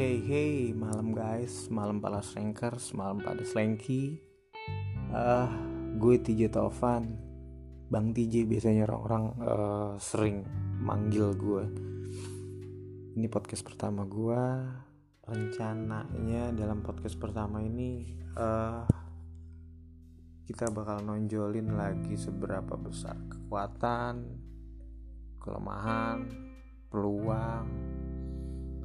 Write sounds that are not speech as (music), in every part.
Hey hey malam guys malam para slankers malam pada slanky uh, gue TJ Taufan. Bang TJ biasanya orang-orang uh, sering manggil gue. Ini podcast pertama gue. Rencananya dalam podcast pertama ini uh, kita bakal nonjolin lagi seberapa besar kekuatan kelemahan peluang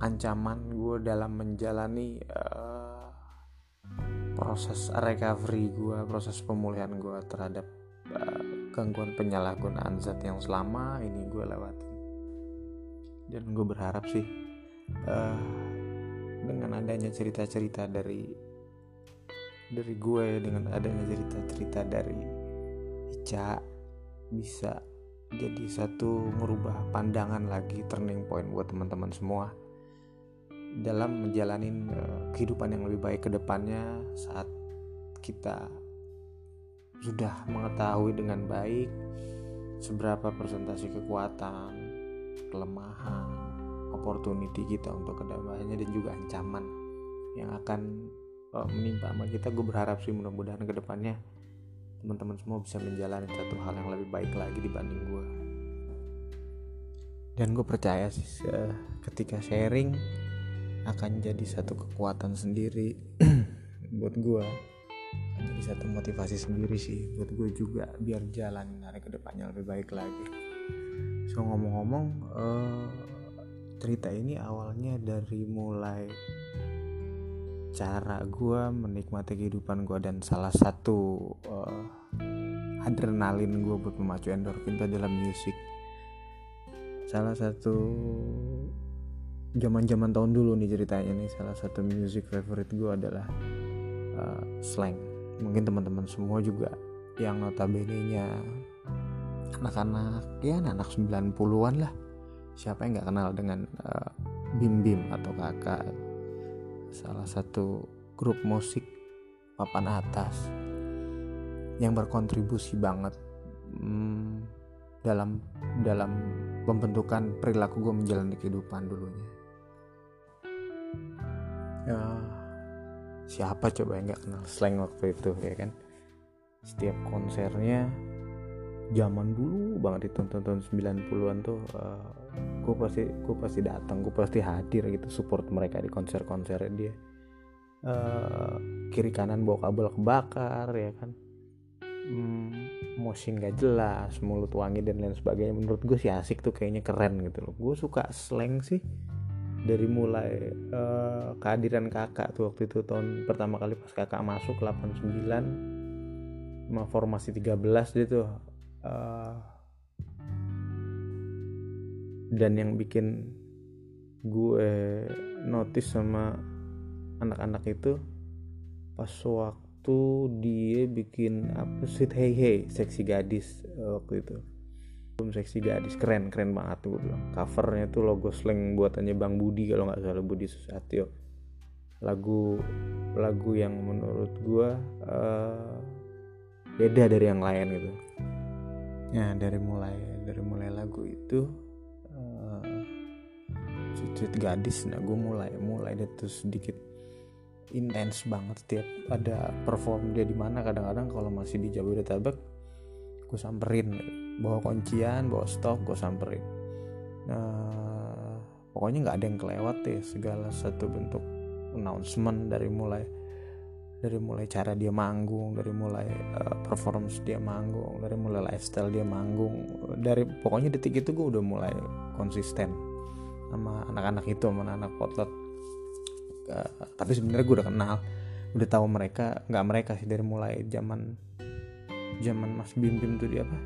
ancaman gue dalam menjalani uh, proses recovery gue proses pemulihan gue terhadap uh, gangguan penyalahgunaan zat yang selama ini gue lewati dan gue berharap sih uh, dengan adanya cerita-cerita dari dari gue dengan adanya cerita-cerita dari Ica bisa jadi satu merubah pandangan lagi turning point buat teman-teman semua dalam menjalani uh, kehidupan yang lebih baik ke depannya saat kita sudah mengetahui dengan baik seberapa presentasi kekuatan, kelemahan, opportunity kita untuk kedamaiannya dan juga ancaman yang akan uh, menimpa sama kita. Gue berharap sih mudah-mudahan ke depannya teman-teman semua bisa menjalani satu hal yang lebih baik lagi dibanding gue. Dan gue percaya sih uh, ketika sharing akan jadi satu kekuatan sendiri (clears throat) buat gue akan jadi satu motivasi sendiri sih buat gue juga biar jalan hari ke depannya lebih baik lagi. So ngomong-ngomong uh, cerita ini awalnya dari mulai cara gue menikmati kehidupan gue dan salah satu uh, adrenalin gue buat memacu endorfin itu adalah musik salah satu zaman-zaman tahun dulu nih ceritanya nih salah satu music favorite gue adalah uh, slang. Mungkin teman-teman semua juga yang notabene nya anak-anak ya anak 90-an lah. Siapa yang nggak kenal dengan uh, Bim Bim atau kakak salah satu grup musik papan atas yang berkontribusi banget hmm, dalam dalam pembentukan perilaku gue menjalani kehidupan dulunya ya. Siapa coba yang nggak kenal slang waktu itu ya kan? Setiap konsernya zaman dulu banget itu tahun 90-an tuh uh, eh, gue pasti gue pasti datang gue pasti hadir gitu support mereka di konser-konser dia. Uh, kiri kanan bawa kabel kebakar ya kan? Hmm, gak jelas mulut wangi dan lain sebagainya. Menurut gue sih asik tuh kayaknya keren gitu loh. Gue suka slang sih dari mulai uh, kehadiran kakak tuh waktu itu tahun pertama kali pas kakak masuk 89 sama formasi 13 dia tuh uh, dan yang bikin gue notice sama anak-anak itu pas waktu dia bikin apa sih hey hey seksi gadis uh, waktu itu album seksi gadis. Keren keren banget tuh gue bilang. Covernya tuh logo slang buatannya Bang Budi kalau nggak salah Budi Susatyo. Lagu lagu yang menurut gue uh, beda dari yang lain gitu. Ya dari mulai dari mulai lagu itu uh, Sweet Gadis nah gue mulai mulai dia tuh sedikit intens banget setiap ada perform dia di mana. Kadang-kadang kalau masih di Jabodetabek gue samperin bawa kuncian bawa stok gue samperin. Nah pokoknya nggak ada yang kelewat deh segala satu bentuk announcement dari mulai dari mulai cara dia manggung dari mulai uh, performance dia manggung dari mulai lifestyle dia manggung. Dari pokoknya detik itu gue udah mulai konsisten sama anak-anak itu sama anak-anak potlot uh, tapi sebenarnya gue udah kenal udah tahu mereka nggak mereka sih dari mulai zaman zaman Mas Bim Bim tuh dia apa?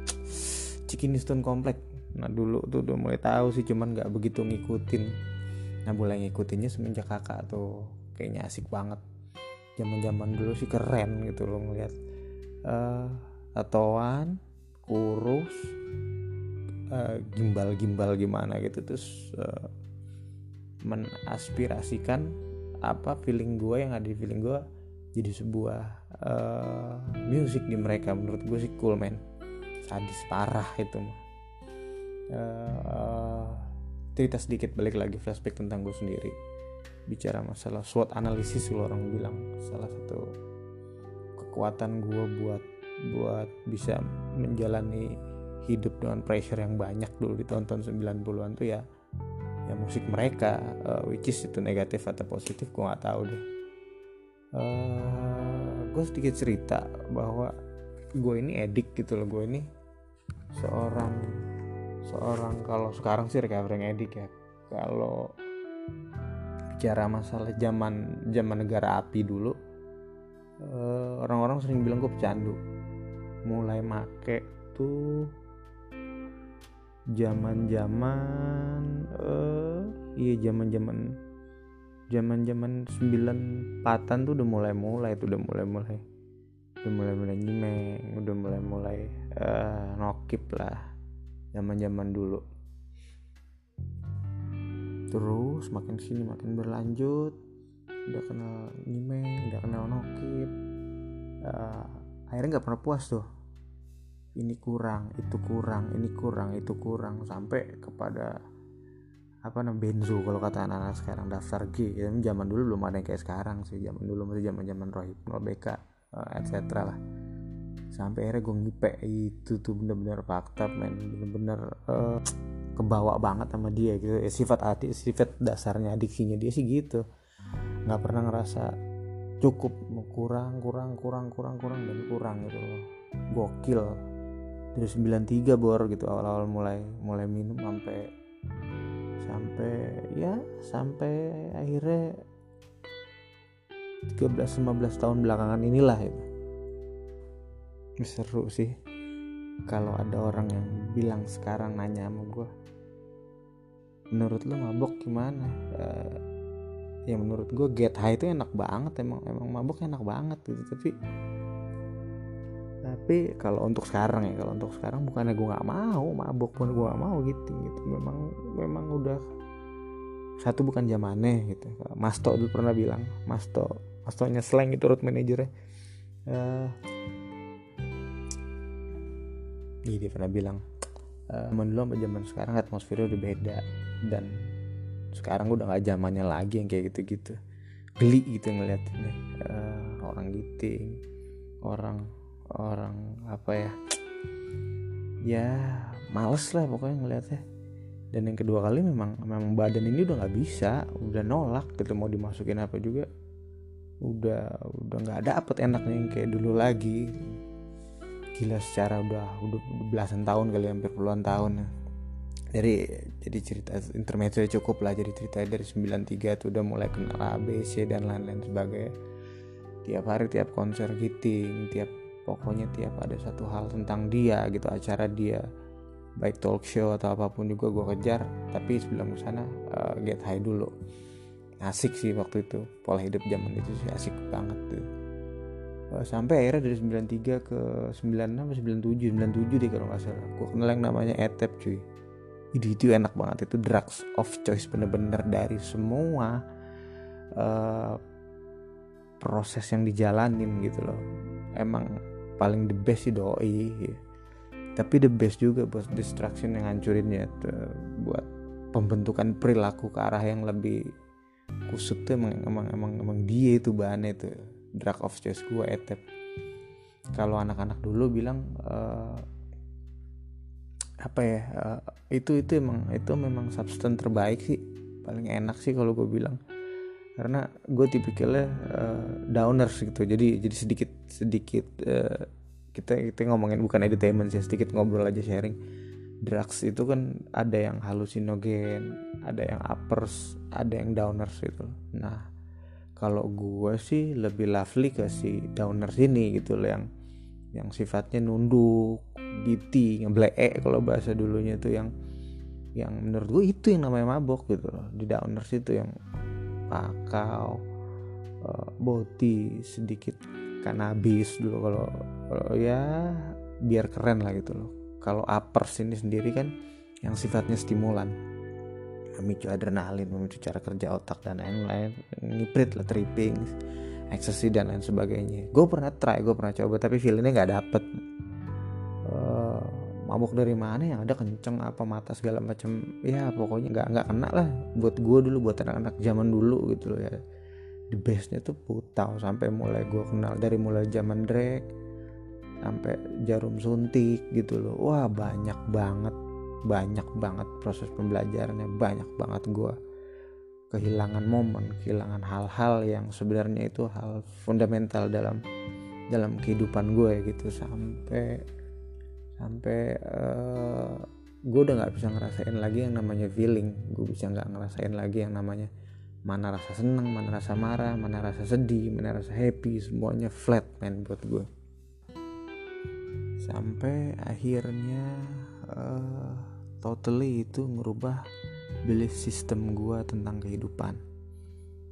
(tsk) Cikini Stone Komplek nah dulu tuh udah mulai tahu sih cuman nggak begitu ngikutin. Nah mulai ngikutinnya semenjak kakak tuh kayaknya asik banget. Zaman zaman dulu sih keren gitu loh ngeliat. Uh, tatoan kurus uh, gimbal-gimbal gimana gitu terus uh, menaspirasikan apa feeling gue yang ada di feeling gue jadi sebuah uh, music di mereka. Menurut gue sih cool man sadis parah itu mah. Uh, cerita sedikit balik lagi flashback tentang gue sendiri. Bicara masalah SWOT analisis kalau orang bilang. Salah satu kekuatan gue buat buat bisa menjalani hidup dengan pressure yang banyak dulu di tahun-tahun 90-an tuh ya ya musik mereka uh, which is itu negatif atau positif gue nggak tahu deh uh, gue sedikit cerita bahwa gue ini edik gitu loh. Gue ini seorang seorang kalau sekarang sih recovering edik ya. Kalau bicara masalah zaman zaman negara api dulu eh, orang-orang sering bilang gue pecandu. Mulai make tuh zaman zaman uh, iya zaman zaman zaman zaman sembilan patan tuh udah mulai mulai tuh udah mulai mulai udah mulai mulai nyimeng udah mulai mulai uh, nokip lah zaman zaman dulu. Terus makin sini makin berlanjut. Udah kenal nyimeng udah kenal nokip. Uh, akhirnya nggak pernah puas tuh. Ini kurang itu kurang ini kurang itu kurang. Sampai kepada apa namanya benzo kalau kata anak-anak sekarang daftar G. Ya, zaman dulu belum ada yang kayak sekarang sih zaman dulu masih zaman zaman rohib BK eh, etc lah. Sampai akhirnya gue ngipe itu tuh bener-bener fakta men. Bener-bener uh, kebawa banget sama dia gitu. Ya, sifat hati sifat dasarnya adiksinya dia sih gitu. Nggak pernah ngerasa cukup kurang kurang kurang kurang kurang dan kurang gitu loh. Gokil. Dari 93 bor gitu awal-awal mulai mulai minum sampai ya sampai akhirnya 13-15 tahun belakangan inilah itu. Seru sih kalau ada orang yang bilang sekarang nanya sama gue menurut lo mabok gimana? Uh, ya menurut gue get high itu enak banget emang emang mabok enak banget gitu tapi tapi kalau untuk sekarang ya kalau untuk sekarang bukannya gue nggak mau mabok pun gue gak mau gitu gitu. Memang memang udah satu bukan zamannya gitu. Masto dulu pernah bilang Masto. Mastonya slang itu road manajernya uh, dia pernah bilang uh, zaman dulu sama zaman sekarang atmosfernya udah beda dan sekarang udah nggak zamannya lagi yang kayak gitu-gitu. Geli gitu ngeliatnya uh, orang giting orang orang apa ya? Ya males lah pokoknya ngeliatnya dan yang kedua kali memang memang badan ini udah nggak bisa udah nolak gitu mau dimasukin apa juga udah udah nggak dapet enaknya yang kayak dulu lagi. Gila secara udah udah belasan tahun kali hampir puluhan tahun jadi jadi cerita intermezzo cukup lah jadi cerita dari 93 tuh udah mulai kenal ABC dan lain-lain sebagainya. Tiap hari tiap konser giting tiap pokoknya tiap ada satu hal tentang dia gitu acara dia baik talk show atau apa pun juga gue kejar. Tapi sebelum ke sana uh, get high dulu. Asik sih waktu itu. Pola hidup zaman itu sih asik banget tuh. Uh, sampai akhirnya dari 93 ke 96 97 97 deh kalau nggak salah. Gue kenal yang namanya etep cuy. Itu itu enak banget. Itu drugs of choice bener-bener dari semua uh, proses yang dijalanin gitu loh. Emang paling the best sih doi. ya. Tapi the best juga buat distraction yang hancurin ya buat pembentukan perilaku ke arah yang lebih kusut tuh emang emang emang, emang dia itu bahannya itu drug of choice gue etep kalau anak-anak dulu bilang uh, apa ya uh, itu itu emang itu memang substance terbaik sih paling enak sih kalau gue bilang. Karena gue tipikalnya uh, downers gitu jadi jadi sedikit sedikit uh, kita kita ngomongin bukan entertainment sih sedikit ngobrol aja sharing. Drugs itu kan ada yang halusinogen ada yang uppers ada yang downers itu nah kalau gue sih lebih lovely ke si downers ini gitu loh yang yang sifatnya nunduk giti ngeblee kalau bahasa dulunya itu yang yang menurut gue itu yang namanya mabok gitu loh. Di downers itu yang pakau uh, boti sedikit kanabis dulu kalau kalau ya biar keren lah gitu loh. Kalau uppers ini sendiri kan yang sifatnya stimulan. Memicu adrenalin memicu cara kerja otak dan lain-lain. Ngiprit lah tripping ecstasy dan lain sebagainya. Gue pernah try gue pernah coba tapi feelingnya nggak dapet. Uh, mabok dari mana yang ada kenceng apa mata segala macam ya pokoknya nggak nggak kena lah. Buat gue dulu buat anak-anak zaman dulu gitu loh ya. The bestnya tuh putau sampai mulai gue kenal. Dari mulai zaman drag sampai jarum suntik gitu loh. Wah banyak banget banyak banget proses pembelajarannya banyak banget gue kehilangan momen kehilangan hal-hal yang sebenarnya itu hal fundamental dalam dalam kehidupan gue gitu. Sampai sampai uh, gue udah nggak bisa ngerasain lagi yang namanya feeling. Gue bisa nggak ngerasain lagi yang namanya mana rasa seneng mana rasa marah mana rasa sedih mana rasa happy semuanya flat man buat gue sampai akhirnya uh, totally itu ngerubah belief system gue tentang kehidupan.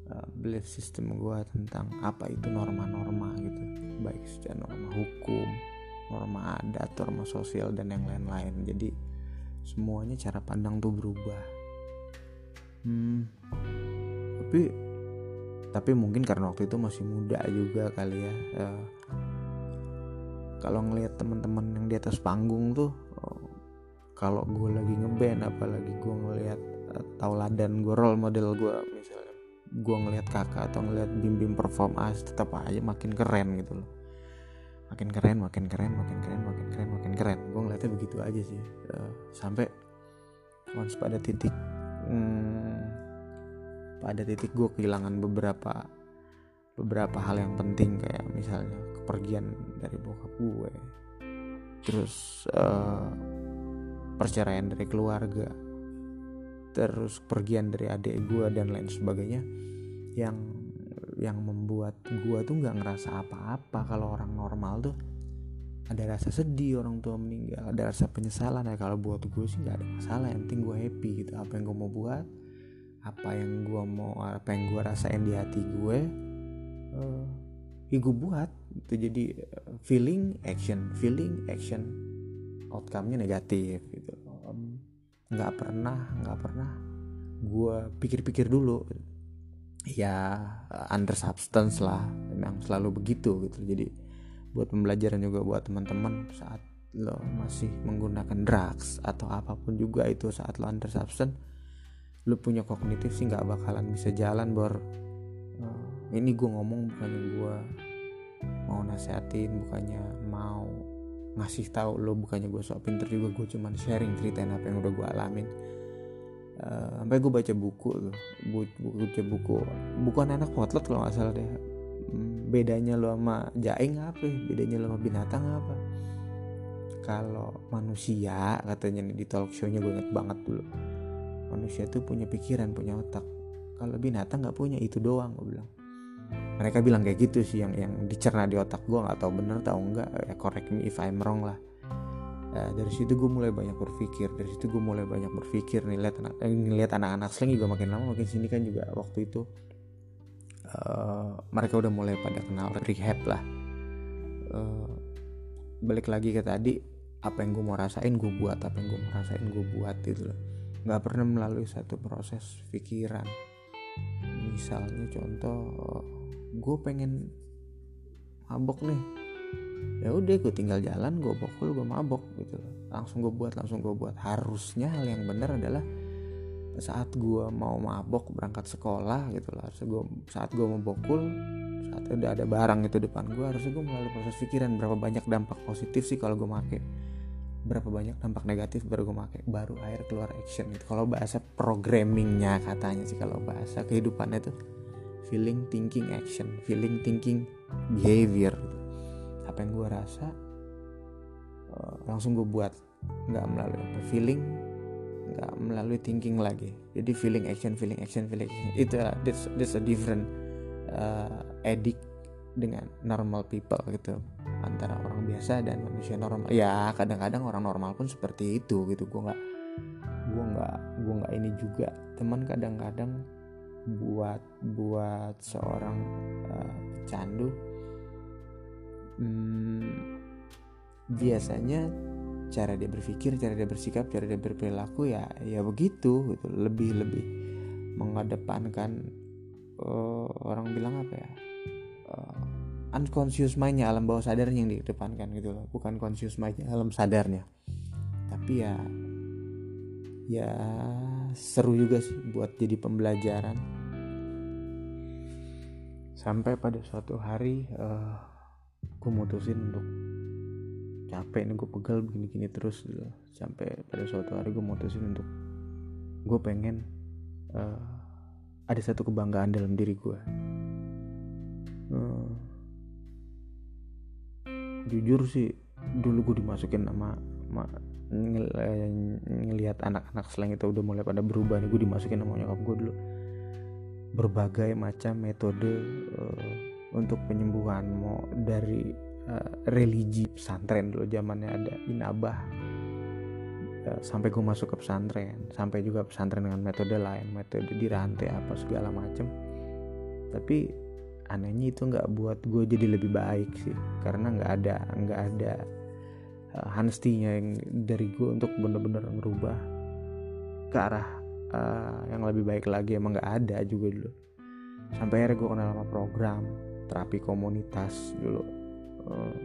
Uh, belief system gue tentang apa itu norma-norma gitu. Baik secara norma hukum norma adat norma sosial dan yang lain-lain. Jadi semuanya cara pandang tuh berubah. Hmm, tapi tapi mungkin karena waktu itu masih muda juga kali ya. Uh, kalau ngelihat teman-teman yang di atas panggung tuh uh, kalau gue lagi ngeband apalagi gue ngelihat uh, tauladan gue role model gue misalnya. Gue ngelihat kakak atau ngelihat bim bim perform as tetap aja makin keren gitu loh. Makin keren makin keren makin keren makin keren makin keren. Gue ngeliatnya begitu aja sih. Uh, sampai once pada titik hmm, pada titik gue kehilangan beberapa beberapa hal yang penting kayak misalnya kepergian dari bokap gue. Terus uh, perceraian dari keluarga. Terus pergian dari adik gue dan lain sebagainya. Yang yang membuat gue tuh nggak ngerasa apa-apa kalau orang normal tuh. Ada rasa sedih orang tua meninggal ada rasa penyesalan ya. Kalau buat gue sih nggak ada masalah yang penting gue happy gitu. Apa yang gue mau buat apa yang gue mau apa yang gue rasain di hati gue uh, ya gue buat itu jadi uh, feeling action feeling action. Outcome-nya negatif gitu. Nggak um, pernah nggak pernah gue pikir-pikir dulu. Ya under substance lah. Memang selalu begitu gitu. Jadi buat pembelajaran juga buat teman-teman saat lo masih menggunakan drugs atau apa pun juga itu saat lo under substance lo punya kognitif sih nggak bakalan bisa jalan bor. Uh, ini gue ngomong bukannya gue mau nasehatin bukannya mau ngasih tahu lo bukannya gue sok pinter juga gue cuman sharing ceritain apa yang udah gue alamin. Uh, sampai gue baca buku tuh buku baca buku buku anak potlot kalau nggak salah deh. Bedanya lo sama jaing apa ya? bedanya lo sama binatang apa? Kalau manusia katanya di talk show-nya gue inget banget dulu. Manusia tuh punya pikiran punya otak. Kalau binatang nggak punya itu doang gue bilang mereka bilang kayak gitu sih yang yang dicerna di otak gue nggak tahu bener tau enggak. Ya correct me if I'm wrong lah. Nah, dari situ gue mulai banyak berpikir dari situ gue mulai banyak berpikir nih lihat anak eh, ngeliat anak-anak slang juga makin lama makin sini kan juga waktu itu. Uh, mereka udah mulai pada kenal rehab lah. Uh, balik lagi ke tadi apa yang gue mau rasain gue buat apa yang gue mau rasain gue buat gitu loh. Nggak pernah melalui satu proses pikiran misalnya contoh gue pengen mabok nih. Ya udah gue tinggal jalan gue bokul gue mabok gitu. Langsung gue buat langsung gue buat. Harusnya hal yang benar adalah saat gue mau mabok berangkat sekolah gitu lah. Harusnya gue saat gue mau bokul saat udah ada barang itu depan gue harusnya gue melalui proses pikiran. Berapa banyak dampak positif sih kalau gue make berapa banyak dampak negatif baru gue make baru akhir keluar action gitu. Kalau bahasa programmingnya katanya sih kalau bahasa kehidupannya tuh feeling thinking action feeling thinking behavior gitu. Apa yang gue rasa uh, langsung gue buat nggak melalui apa feeling nggak melalui thinking lagi. Jadi feeling action feeling action feeling action. Itu uh, this, this a different uh, addict dengan normal people gitu antara orang biasa dan manusia normal ya kadang-kadang orang normal pun seperti itu gitu gue nggak gue nggak gue nggak ini juga teman kadang-kadang buat buat seorang uh, candu hmm, biasanya cara dia berpikir, cara dia bersikap, cara dia berperilaku ya ya begitu gitu. Lebih lebih mengedepankan uh, orang bilang apa ya? Uh, unconscious mindnya alam bawah sadarnya yang dikedepankan gitu loh. Bukan conscious mindnya alam sadarnya. Tapi ya ya seru juga sih buat jadi pembelajaran. Sampai pada suatu hari uh, eh, gue mutusin untuk capek nih gue pegal begini-gini terus gitu. sampai pada suatu hari gue mutusin untuk gue pengen uh, ada satu kebanggaan dalam diri gue uh, jujur sih dulu gue dimasukin nama ma, ngel, eh, ngelihat anak-anak selain itu udah mulai pada berubah nih gue dimasukin sama nyokap gue dulu. Berbagai macam metode uh, untuk penyembuhan mau dari uh, religi pesantren dulu zamannya ada inabah. Sampai gue masuk ke pesantren sampai juga pesantren dengan metode lain metode dirantai apa segala macam tapi anehnya itu nggak buat gue jadi lebih baik sih. Karena nggak ada nggak ada uh, hanstinya yang dari gue untuk bener-bener ngerubah ke arah uh, yang lebih baik lagi. Emang nggak ada juga dulu. Sampai akhirnya gue kenal sama program terapi komunitas dulu. Uh,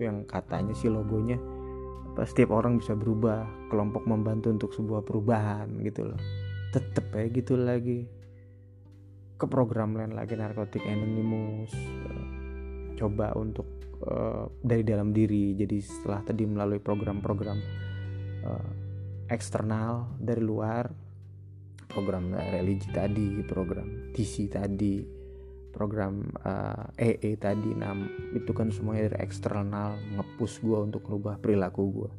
yang katanya sih logonya setiap orang bisa berubah. Kelompok membantu untuk sebuah perubahan gitu loh. Tetep ya gitu lagi ke program lain lagi narkotik anonymous uh, coba untuk uh, dari dalam diri. Jadi setelah tadi melalui program-program uh, eksternal dari luar program religi tadi program TC tadi program uh, eh, EE tadi nah itu kan semuanya dari eksternal ngepus gue untuk merubah perilaku gue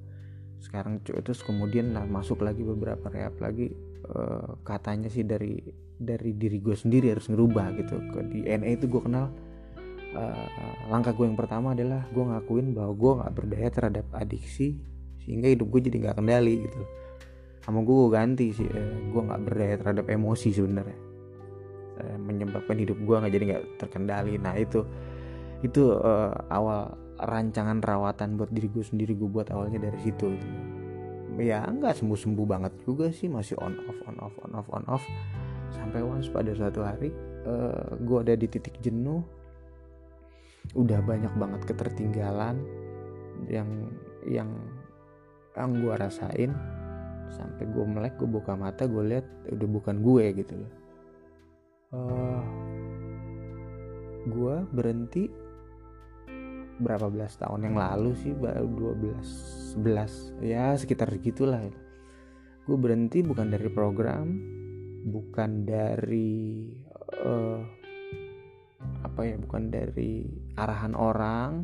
sekarang terus kemudian nah, masuk lagi beberapa rehab lagi uh, katanya sih dari dari diri gue sendiri harus ngerubah gitu. Di NE itu gue kenal. Uh, langkah gue yang pertama adalah gue ngakuin bahwa gue nggak berdaya terhadap adiksi sehingga hidup gue jadi nggak kendali gitu. Sama gue gue ganti sih eh, gue nggak berdaya terhadap emosi sebenarnya. Eh, menyebabkan hidup gue nggak jadi nggak terkendali. Nah itu itu uh, awal rancangan rawatan buat diri gue sendiri gue buat awalnya dari situ gitu. Ya nggak sembuh sembuh banget juga sih masih on off on off on off on off. Sampai once pada suatu hari uh, gue ada di titik jenuh. Udah banyak banget ketertinggalan yang yang yang gue rasain. Sampai gue melek gue buka mata gue lihat udah bukan gue gitu loh. Uh, gue berhenti berapa belas tahun yang lalu sih baru 12 11 ya sekitar segitulah gue berhenti bukan dari program bukan dari uh, apa ya bukan dari arahan orang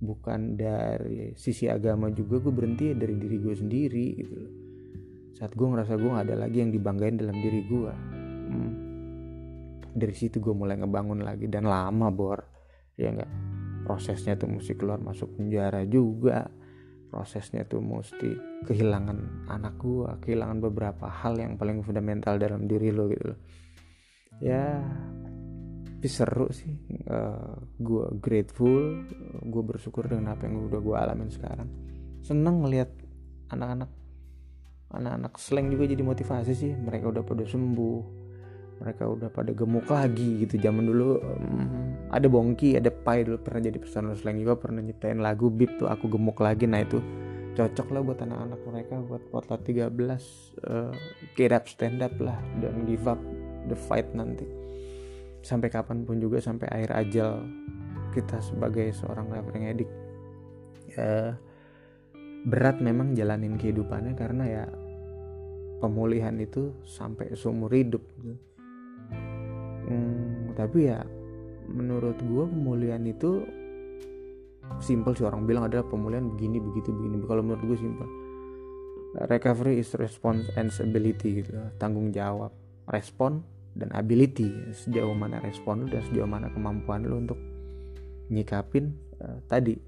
bukan dari sisi agama juga gue berhenti dari diri gue sendiri gitu saat gue ngerasa gue gak ada lagi yang dibanggain dalam diri gue hmm. dari situ gue mulai ngebangun lagi dan lama bor. Ya nggak prosesnya tuh mesti keluar masuk penjara juga. Prosesnya tuh mesti kehilangan anak gue kehilangan beberapa hal yang paling fundamental dalam diri lo gitu loh. Ya tapi seru sih uh, eh, gue grateful gue bersyukur dengan apa yang udah gue alamin sekarang. Seneng ngeliat anak-anak anak-anak slang juga jadi motivasi sih. Mereka udah pada sembuh mereka udah pada gemuk lagi gitu. Zaman dulu um, ada bongki ada pai dulu pernah jadi personal slang. Juga pernah nyiptain lagu bip tuh aku gemuk lagi. Nah itu cocok lah buat anak-anak mereka buat potlat 13 uh, get up stand up lah dan give up the fight nanti. Sampai kapan pun juga sampai akhir ajal kita sebagai seorang rapper edik. Ya berat memang jalanin kehidupannya karena ya pemulihan itu sampai seumur hidup. gitu. Hmm, tapi ya menurut gue pemulihan itu simple sih orang bilang adalah pemulihan begini begitu begini. Kalau menurut gue simple recovery is response and ability gitu tanggung jawab respon dan ability. Sejauh mana respon lu dan sejauh mana kemampuan lu untuk nyikapin uh, tadi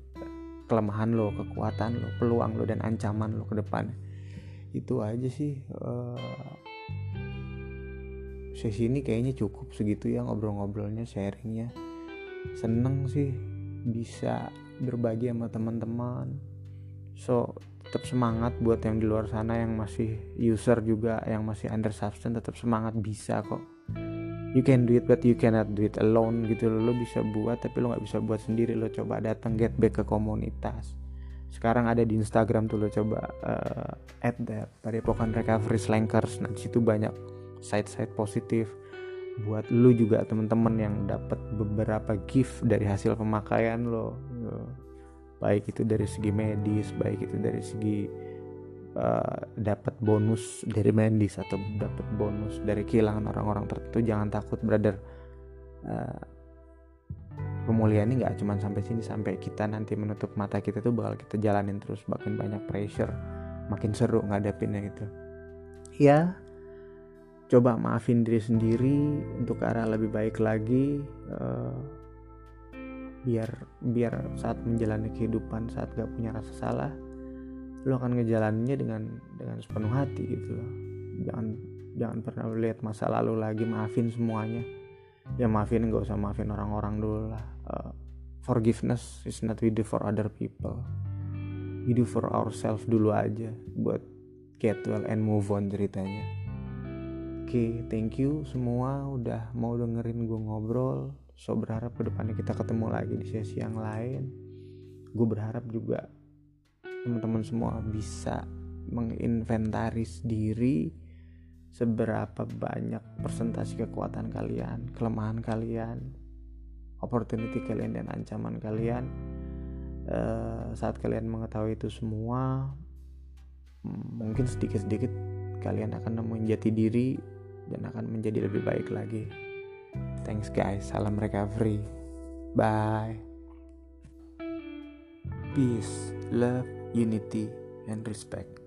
kelemahan lo, kekuatan lo, peluang lo dan ancaman lo ke depan. Itu aja sih uh, sesi ini kayaknya cukup segitu ya ngobrol-ngobrolnya, sharingnya. Seneng sih bisa berbagi sama teman-teman. So tetap semangat buat yang di luar sana yang masih user juga, yang masih under substance tetap semangat bisa kok. You can do it but you cannot do it alone gitu loh. Lo bisa buat tapi lo nggak bisa buat sendiri. Lo coba datang get back ke komunitas. Sekarang ada di Instagram tuh lo coba uh, add that Padepokan Recovery Slankers. Nah situ banyak side-side positif. Buat lu juga temen-temen yang dapat beberapa gift dari hasil pemakaian lo. Baik itu dari segi medis baik itu dari segi uh, dapat bonus dari medis atau dapat bonus dari kehilangan orang-orang tertentu. Jangan takut brother. Uh, pemulihan ini nggak cuma sampai sini sampai kita nanti menutup mata kita tuh bakal kita jalanin terus. Makin banyak pressure makin seru ngadepinnya gitu ya coba maafin diri sendiri untuk arah lebih baik lagi uh, biar biar saat menjalani kehidupan saat gak punya rasa salah lo akan ngejalaninnya dengan dengan sepenuh hati gitu loh. Jangan jangan pernah lihat masa lalu lagi maafin semuanya. Ya maafin gak usah maafin orang-orang dulu lah. Uh, forgiveness is not we do for other people. We do for ourselves dulu aja buat get well and move on ceritanya oke thank you semua udah mau dengerin gue ngobrol. So berharap ke depannya kita ketemu lagi di sesi yang lain. Gue berharap juga teman-teman semua bisa menginventaris diri seberapa banyak persentase kekuatan kalian kelemahan kalian opportunity kalian dan ancaman kalian. Uh, saat kalian mengetahui itu semua mungkin sedikit-sedikit kalian akan nemuin jati diri dan akan menjadi lebih baik lagi. Thanks guys, salam recovery. Bye. Peace, love, unity, and respect.